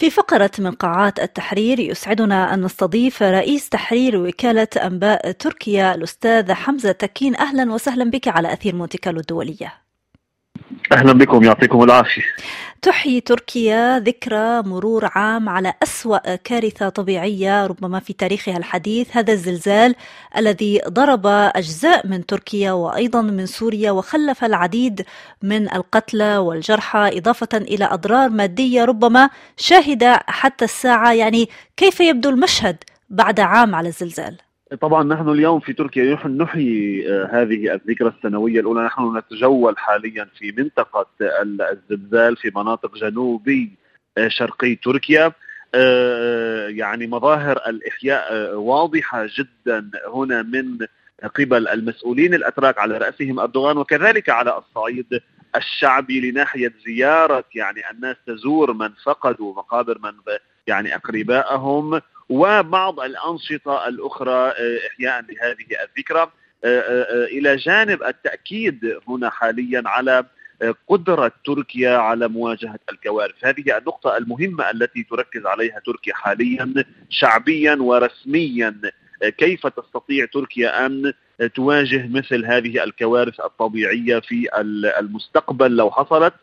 في فقرة من قاعات التحرير يسعدنا أن نستضيف رئيس تحرير وكالة أنباء تركيا الأستاذ حمزة تكين. أهلا وسهلا بك على أثير مونتي كارلو الدولية. أهلا بكم يعطيكم العافية. تحيي تركيا ذكرى مرور عام على أسوأ كارثة طبيعية ربما في تاريخها الحديث. هذا الزلزال الذي ضرب أجزاء من تركيا وأيضا من سوريا وخلف العديد من القتلى والجرحى إضافة إلى أضرار مادية ربما شاهدة حتى الساعة. يعني كيف يبدو المشهد بعد عام على الزلزال؟ طبعا نحن اليوم في تركيا نحيي آه، هذه الذكرى السنوية الأولى. نحن نتجول حاليا في منطقة الزلزال في مناطق جنوبي آه، شرقي تركيا. آه، يعني مظاهر الإحياء واضحة جدا هنا من قبل المسؤولين الأتراك على رأسهم أردوغان وكذلك على الصعيد الشعبي لناحية زيارة يعني الناس تزور من فقدوا مقابر من يعني أقربائهم. وبعض الأنشطة الأخرى آه، إحياء لهذه الذكرى. آه، آه، إلى جانب التأكيد هنا حاليا على قدرة تركيا على مواجهة الكوارث. هذه النقطة المهمة التي تركز عليها تركيا حاليا شعبيا ورسميا. كيف تستطيع تركيا أن تواجه مثل هذه الكوارث الطبيعية في المستقبل لو حصلت؟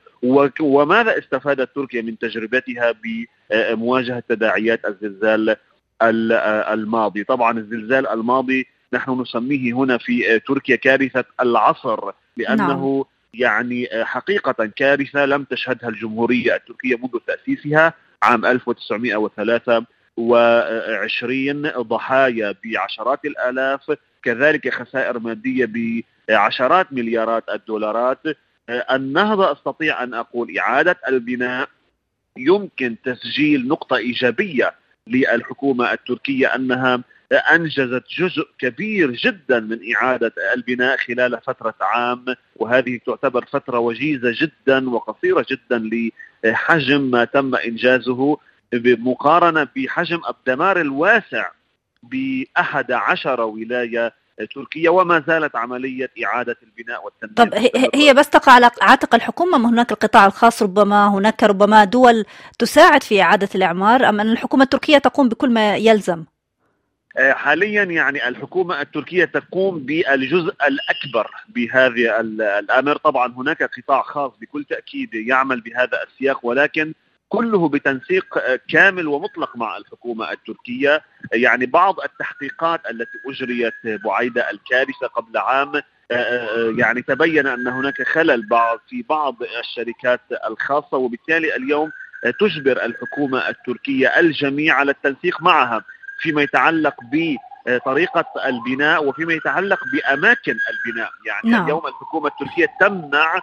وماذا استفادت تركيا من تجربتها بمواجهة تداعيات الزلزال الماضي طبعا الزلزال الماضي نحن نسميه هنا في تركيا كارثة العصر لأنه نعم. يعني حقيقة كارثة لم تشهدها الجمهورية التركية منذ تأسيسها عام 1923 ضحايا بعشرات الآلاف كذلك خسائر مادية بعشرات مليارات الدولارات النهضة أستطيع أن أقول إعادة البناء يمكن تسجيل نقطة إيجابية للحكومة التركية أنها أنجزت جزء كبير جدا من إعادة البناء خلال فترة عام وهذه تعتبر فترة وجيزة جدا وقصيرة جدا لحجم ما تم إنجازه مقارنه بحجم الدمار الواسع بأحد عشر ولاية تركيا وما زالت عملية إعادة البناء والتنمية طب هي بس تقع على عاتق الحكومة؟ ما هناك القطاع الخاص ربما هناك ربما دول تساعد في إعادة الإعمار أم أن الحكومة التركية تقوم بكل ما يلزم؟ آه، حاليا يعني الحكومة التركية تقوم بالجزء الأكبر بهذا الأمر. طبعا هناك قطاع خاص بكل تأكيد يعمل بهذا السياق ولكن كله بتنسيق كامل ومطلق مع الحكومة التركية يعني بعض التحقيقات التي أجريت بعيد الكارثة قبل عام يعني تبين أن هناك خلل بعض في بعض الشركات الخاصة وبالتالي اليوم تجبر الحكومة التركية الجميع على التنسيق معها فيما يتعلق بطريقه البناء وفيما يتعلق بأماكن البناء يعني نعم. اليوم الحكومة التركية تمنع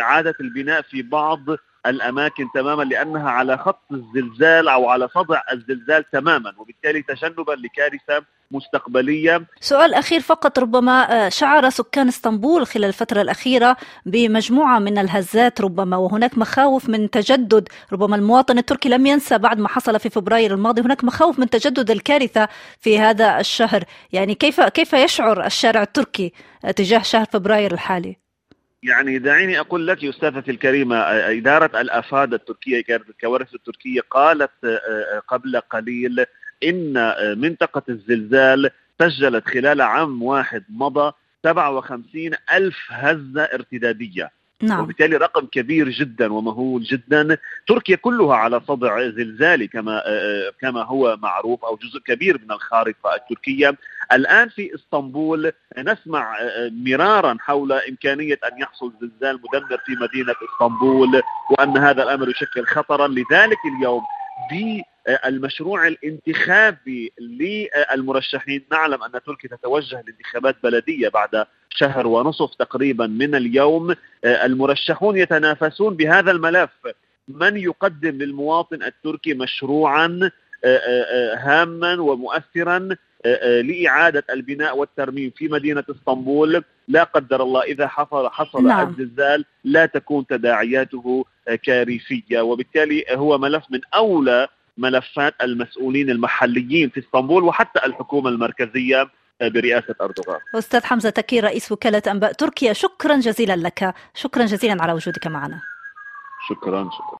إعادة البناء في بعض الأماكن تماما لأنها على خط الزلزال أو على صدع الزلزال تماما وبالتالي تجنبا لكارثة مستقبلية. سؤال أخير فقط ربما آه، شعر سكان اسطنبول خلال الفترة الأخيرة بمجموعة من الهزات ربما وهناك مخاوف من تجدد ربما المواطن التركي لم ينسى بعد ما حصل في فبراير الماضي هناك مخاوف من تجدد الكارثة في هذا الشهر، يعني كيف كيف يشعر الشارع التركي تجاه شهر فبراير الحالي؟ يعني دعيني أقول لك استاذتي الكريمة إدارة الأفاد التركية الكوارث التركية قالت قبل قليل إن منطقة الزلزال سجلت خلال عام واحد مضى 57 ألف هزة ارتدادية. نعم. وبالتالي رقم كبير جدا ومهول جدا. تركيا كلها على صدع زلزالي كما كما هو معروف أو جزء كبير من الخارطة التركية. الآن في إسطنبول نسمع مرارا حول إمكانية أن يحصل زلزال مدمر في مدينة إسطنبول وأن هذا الأمر يشكل خطرا. لذلك اليوم بالمشروع الانتخابي للمرشحين نعلم أن تركيا تتوجه لانتخابات بلدية بعد شهر ونصف تقريبا من اليوم. المرشحون يتنافسون بهذا الملف. من يقدم للمواطن التركي مشروعا هاما ومؤثرا؟ لإعادة البناء والترميم في مدينة إسطنبول. لا قدر الله إذا حصل حصل نعم. الزلزال لا تكون تداعياته كارثية. وبالتالي هو ملف من أولى ملفات المسؤولين المحليين في إسطنبول وحتى الحكومة المركزية برئاسة أردوغان. أستاذ حمزة تكير رئيس وكالة أنباء تركيا شكرا جزيلا لك. شكرا جزيلا على وجودك معنا. شكرا شكرا.